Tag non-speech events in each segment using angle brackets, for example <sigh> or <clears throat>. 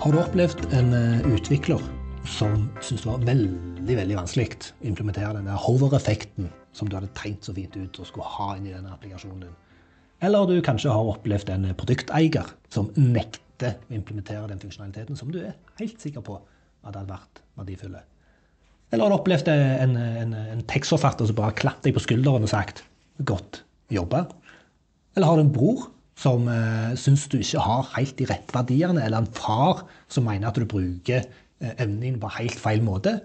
Har du opplevd en eh, utvikler som syntes det var veldig veldig vanskelig å implementere den der hover-effekten som du hadde tegnet så fint ut og skulle ha inn i denne applikasjonen din? Eller du kanskje har opplevd en produkteier som nekter å implementere den funksjonaliteten som du er helt sikker på at hadde vært verdifulle. Eller har du opplevd en, en, en tekstforfatter som bare har klappet deg på skulderen og sagt 'godt jobba'? Eller har du en bror som eh, syns du ikke har helt de rette verdiene, eller en far som mener at du bruker eh, evnen din på helt feil måte?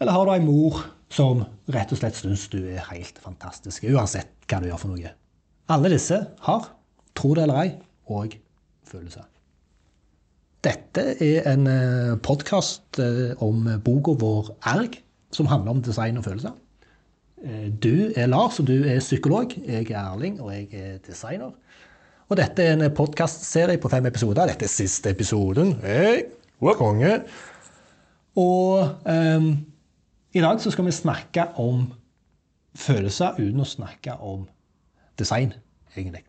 Eller har du en mor som rett og slett syns du er helt fantastisk, uansett hva du gjør for noe? Alle disse har, tro det eller ei, òg følelser. Dette er en eh, podkast eh, om boka vår Erg, som handler om design og følelser. Eh, du er Lars, og du er psykolog. Jeg er Erling, og jeg er designer. Og dette er en podkastserie på fem episoder. Dette er siste episoden. Hei, konge. Og um, i dag så skal vi snakke om følelser uten å snakke om design, egentlig.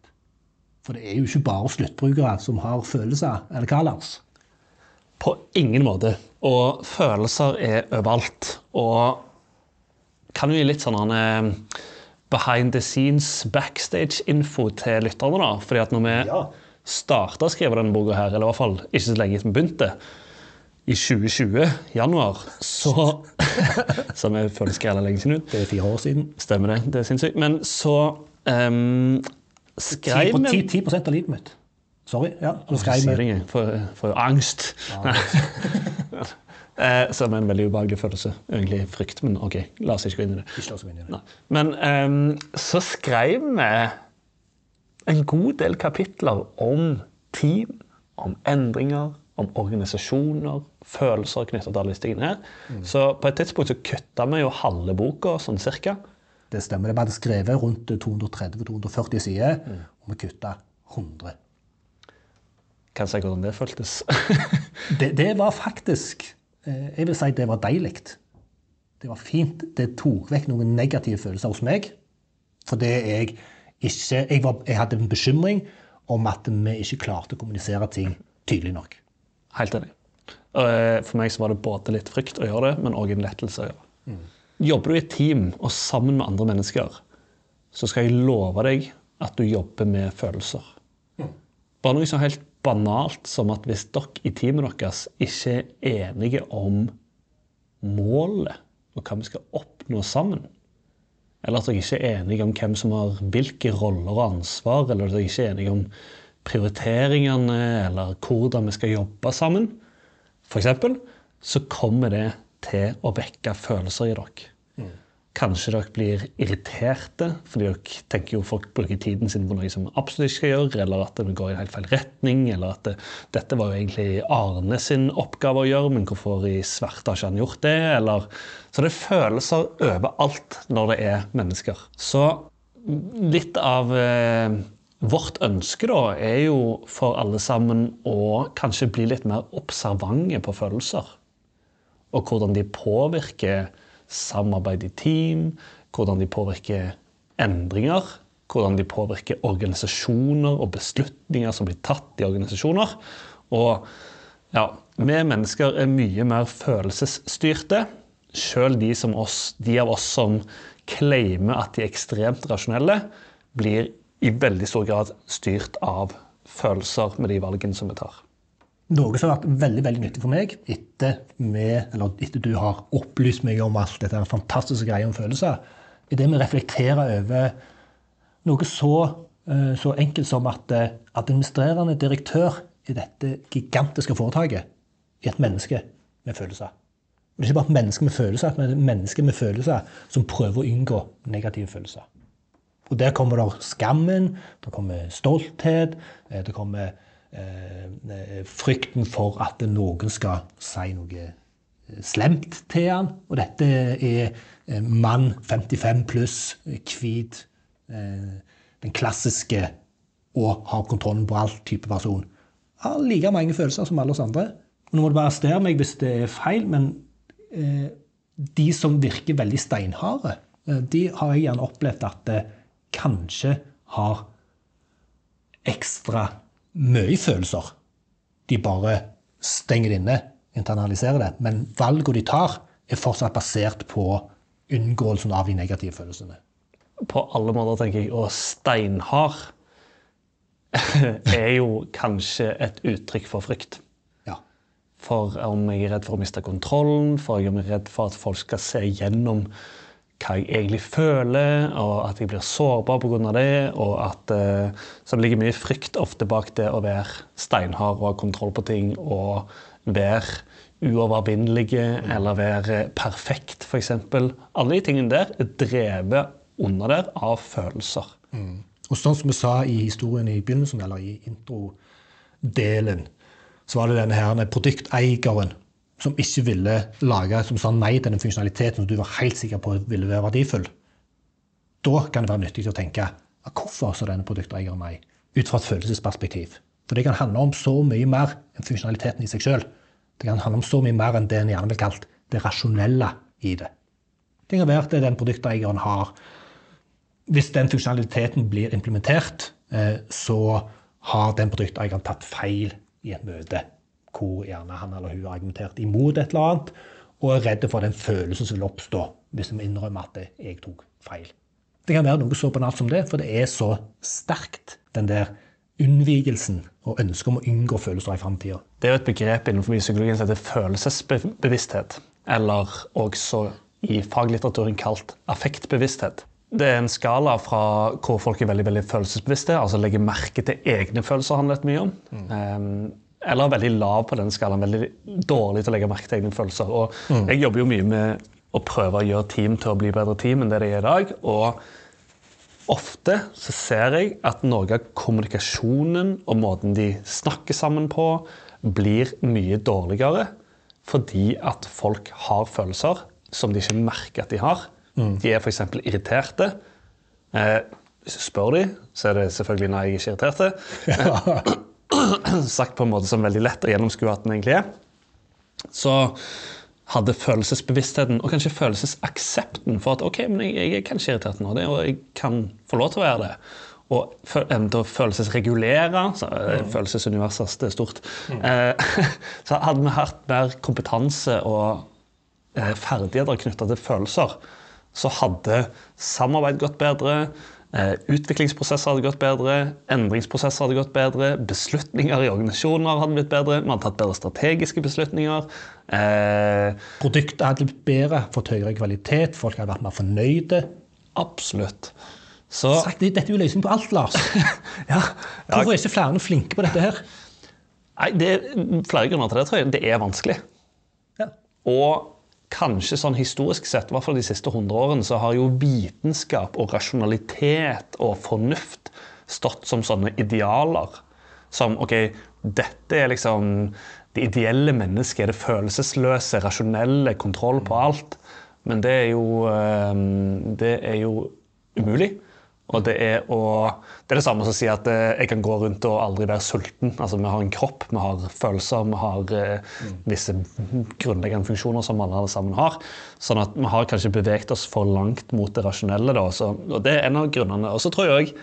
For det er jo ikke bare sluttbrukere som har følelser, eller hva, Lars? På ingen måte. Og følelser er overalt. Og kan jo gi litt sånn behind the scenes, backstage-info til lytterne. da, fordi at når vi ja. starta å skrive denne boka, her, eller i hvert fall ikke så lenge etter vi begynte, i 2020, januar, så <laughs> Som jeg føler skal lenge siden ut. Det er fire år siden. Stemmer det. Det er sinnssykt. Men så um, skrev vi 10, 10 av livet mitt. Sorry. ja, så skrev vi. For, for angst. Ja, <laughs> Eh, som er en veldig ubehagelig følelse. Egentlig frykt, men OK, la oss ikke gå inn i det. Ikke inn i det. Nei. Men eh, så skrev vi en god del kapitler om team, om endringer, om organisasjoner, følelser knyttet til alle disse tingene her. Mm. Så på et tidspunkt så kutta vi jo halve boka, sånn cirka. Det stemmer. Vi hadde skrevet rundt 230-240 sider, mm. og vi kutta 100. Kan jeg si hvordan det føltes? det, det var faktisk jeg vil si det var deilig. Det var fint. Det tok vekk noen negative følelser hos meg. Fordi jeg ikke jeg, var, jeg, hadde en bekymring om at vi ikke klarte å kommunisere ting tydelig nok. Helt enig. Eh, for meg så var det både litt frykt å gjøre det, men òg en lettelse å gjøre det. Mm. Jobber du i et team og sammen med andre mennesker, så skal jeg love deg at du jobber med følelser. Mm. Bare noe som helt banalt som at hvis dere i teamet deres ikke er enige om målet og hva vi skal oppnå sammen, eller at dere ikke er enige om hvem som har hvilke roller og ansvar, eller at dere ikke er enige om prioriteringene eller hvordan vi skal jobbe sammen, f.eks., så kommer det til å vekke følelser i dere. Kanskje dere blir irriterte fordi dere tenker jo folk bruker tiden sin på noe som absolutt ikke skal gjøre, eller at det går i en helt feil retning, eller at det, dette var jo egentlig Arne sin oppgave å gjøre, men hvorfor i svarte har ikke han gjort det? Eller, så det er følelser overalt når det er mennesker. Så litt av eh, vårt ønske da er jo for alle sammen å kanskje bli litt mer observante på følelser, og hvordan de påvirker samarbeid i team, hvordan de påvirker endringer, hvordan de påvirker organisasjoner og beslutninger som blir tatt i organisasjoner. Og ja, vi mennesker er mye mer følelsesstyrte. Sjøl de, de, av oss som claimer at de er ekstremt rasjonelle, blir i veldig stor grad styrt av følelser med de valgene som vi tar. Noe som har vært veldig veldig nyttig for meg etter, med, etter du har opplyst meg om alt dette fantastiske greia om følelser, er det med å reflektere over noe så, eh, så enkelt som at eh, administrerende direktør i dette gigantiske foretaket er et menneske med følelser. Og det er ikke bare et menneske med følelser, men et menneske med følelser som prøver å unngå negative følelser. Og Der kommer der skammen, der kommer stolthet, eh, det kommer frykten for at noen skal si noe eh, slemt til han. Og dette er mann 55 pluss, hvit, den klassiske og har kontrollen på alt type person. Har like mange følelser som alle oss andre. Nå må du bare arrestere meg hvis det er feil, men de som virker veldig steinharde, de har jeg gjerne opplevd at det kanskje har ekstra mye følelser. De bare stenger det inne, internaliserer det. Men valgene de tar, er fortsatt basert på unngåelsen av de negative følelsene. På alle måter, tenker jeg. Og steinhard <laughs> er jo kanskje et uttrykk for frykt. Ja. For om jeg er redd for å miste kontrollen, for om jeg er redd for at folk skal se gjennom hva jeg egentlig føler, og at jeg blir sårbar pga. det. Og at eh, Så det ligger mye frykt ofte bak det å være steinhard og ha kontroll på ting og være uovervinnelige eller være perfekt, f.eks. Alle de tingene der er drevet under der av følelser. Mm. Og sånn som vi sa i historien i begynnelsen, eller i introdelen, så var det denne her produkteieren som ikke ville lage, som sa nei til den funksjonaliteten som du var helt sikker på ville være verdifull. Da kan det være nyttig å tenke hvorfor sa denne produkteieren nei? Ut fra et følelsesperspektiv. For det kan handle om så mye mer enn funksjonaliteten i seg sjøl. Det kan handle om så mye mer enn det en gjerne vil kalt det rasjonelle i det. Det kan være at den produkteieren har Hvis den funksjonaliteten blir implementert, eh, så har den produkteieren tatt feil i et møte hvor gjerne han eller hun har argumentert imot et eller annet, og er redd for den følelsen som vil oppstå hvis vi innrømmer at jeg tok feil. Det kan være noe så banalt som det, for det er så sterkt, den der unnvigelsen og ønsket om å unngå følelser i framtida. Det er jo et begrep innenfor psykologien som heter følelsesbevissthet. Eller også i faglitteraturen kalt affektbevissthet. Det er en skala fra hvor folk er veldig veldig følelsesbevisste, altså legger merke til egne følelser, handler det mye om. Mm. Um, eller veldig lav på den skalaen. Veldig dårlig til å legge merke til egne følelser. Og mm. jeg jobber jo mye med å prøve å gjøre team til å bli bedre team enn det de er i dag. Og ofte så ser jeg at noe av kommunikasjonen og måten de snakker sammen på, blir mye dårligere fordi at folk har følelser som de ikke merker at de har. Mm. De er f.eks. irriterte. Eh, hvis du spør dem, så er det selvfølgelig nei, jeg er ikke irriterte. <laughs> <laughs> Ja. <clears throat> Sagt på en måte som veldig lett å gjennomskue at den egentlig er. Så hadde følelsesbevisstheten og kanskje følelsesaksepten for at ok, men jeg, jeg er kanskje irritert nå, og jeg kan få lov til å være det. Og evnen til å følelsesregulere så, mm. Følelsesuniverset er stort. Mm. Eh, <laughs> så hadde vi hatt mer kompetanse og eh, ferdigheter knytta til følelser, så hadde samarbeid gått bedre. Eh, utviklingsprosesser hadde gått bedre, endringsprosesser hadde gått bedre, beslutninger i organisasjoner hadde blitt bedre, man hadde tatt bedre strategiske beslutninger. Eh, Produktet hadde blitt bedre, fått høyere kvalitet, folk hadde vært mer fornøyde. Absolutt. Så, Sagt, dette er jo løsningen på alt, Lars. <laughs> ja, Hvorfor er ikke flere flinke på dette her? Nei, Det er flere grunner til det, tror jeg. Det er vanskelig. Ja. Og kanskje sånn historisk sett, i hvert fall de siste 100 årene, så har jo vitenskap og rasjonalitet og fornuft stått som sånne idealer. Som OK, dette er liksom det ideelle mennesket, det følelsesløse, rasjonelle, kontroll på alt. Men det er jo, ehm, det er jo umulig. Og det er, å, det er det samme som å si at eh, jeg kan gå rundt og aldri være sulten. Altså, Vi har en kropp, vi har følelser, vi har eh, visse grunnleggende funksjoner som alle sammen har. Sånn at vi har kanskje beveget oss for langt mot det rasjonelle. Da, så, og Det er en av grunnene. Og så tror jeg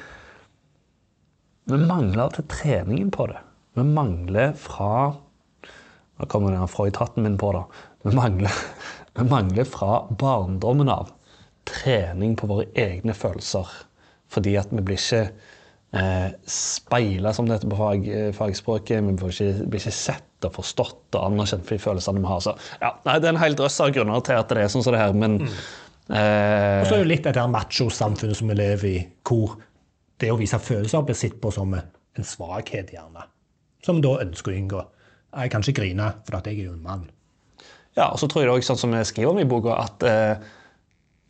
vi mangler til treningen på det. Vi mangler fra Nå kommer den Freud-hatten min på, da. Vi mangler, <laughs> vi mangler fra barndommen av trening på våre egne følelser fordi at vi blir ikke eh, speila, som det heter på fag, eh, fagspråket. Vi blir ikke, blir ikke, sett og forstått og anerkjent for de følelsene vi har. Så, ja, nei, det er en hel drøss av grunner til at det er sånn som det her, men mm. eh, Og så er det litt det macho-samfunnet som vi lever i, hvor det å vise følelser blir sett på som en svakhet, gjerne. Som da ønsker å unngå. Jeg kan ikke grine, for at jeg er jo en mann. Ja, og så tror jeg det også, sånn som jeg skriver om i boka, at eh,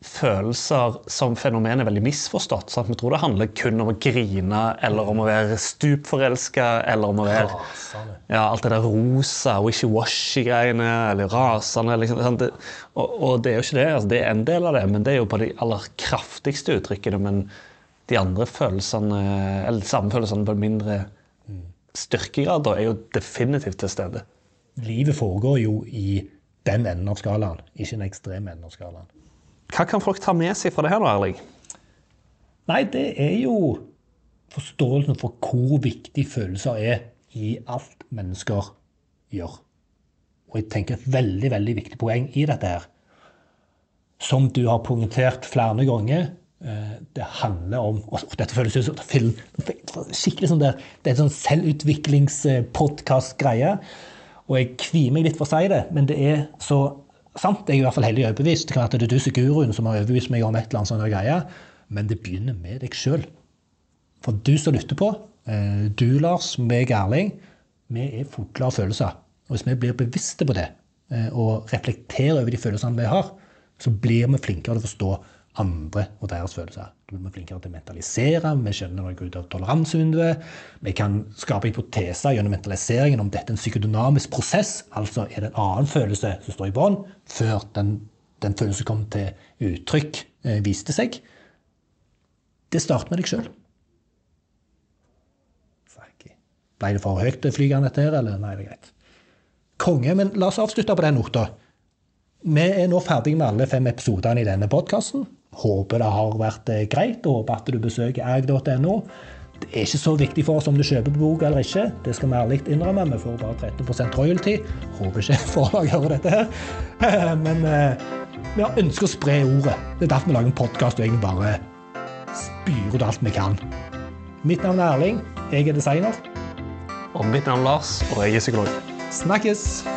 følelser som fenomen er veldig misforstått. Sant? Vi tror det handler kun om å grine eller om å være stupforelska eller om å være ja, alt det der rosa, wishy-washy-greiene eller rasende. Liksom, det, og, og, det er jo ikke det. Altså, det er en del av det, men det er jo på de aller kraftigste uttrykkene. Men de andre følelsene, eller de samme følelsene på mindre styrkegrad, er jo definitivt til stede. Livet foregår jo i den enden av skalaen, ikke den ekstreme enden av skalaen. Hva kan folk ta med seg fra det her, da, Erling? Nei, det er jo forståelsen for hvor viktig følelser er i alt mennesker gjør. Og jeg tenker et veldig, veldig viktig poeng i dette her, som du har poengtert flere ganger, eh, det handler om og Dette føles ut skikkelig sånn der, det er en sånn selvutviklingspodkast-greie. Og jeg kvier meg litt for å si det, men det er så sant. Jeg er i hvert fall heldig overbevist. Det kan være at det er du som guruen som har overbevist meg om et eller annet sånt greie. Men det begynner med deg sjøl. For du som lytter på, eh, du Lars, meg Erling, vi er fugler av følelser. Og hvis vi blir bevisste på det, eh, og reflekterer over de følelsene vi har, så blir vi flinkere til å forstå andre og deres følelser. Da blir flinkere til å mentalisere, vi skjønner noe ut av toleransevinduet. Vi kan skape hypoteser gjennom mentaliseringen om dette er en psykodynamisk prosess. Altså er det en annen følelse som står i bånn, før den, den følelsen kom til uttrykk, eh, viste seg. Det starter med deg sjøl. Ble det for høyt flygende dette her, eller? Nei, det er greit. Konge. Men la oss avslutte på den nota. Vi er nå ferdig med alle fem episodene i denne podkasten. Håper det har vært eh, greit, og håper at du besøker ag.no. Det er ikke så viktig for oss om du kjøper bok eller ikke. Det skal vi ærlig innrømme. Vi får bare 30% royalty. Håper ikke <laughs> forlaget hører dette her. Men eh, vi har ønsket å spre ordet. Det er derfor vi lager en podkast og egentlig bare spyr ut alt vi kan. Mitt navn er Erling. Jeg er designer. Og mitt navn er Lars, og jeg er psykolog. Snakkes!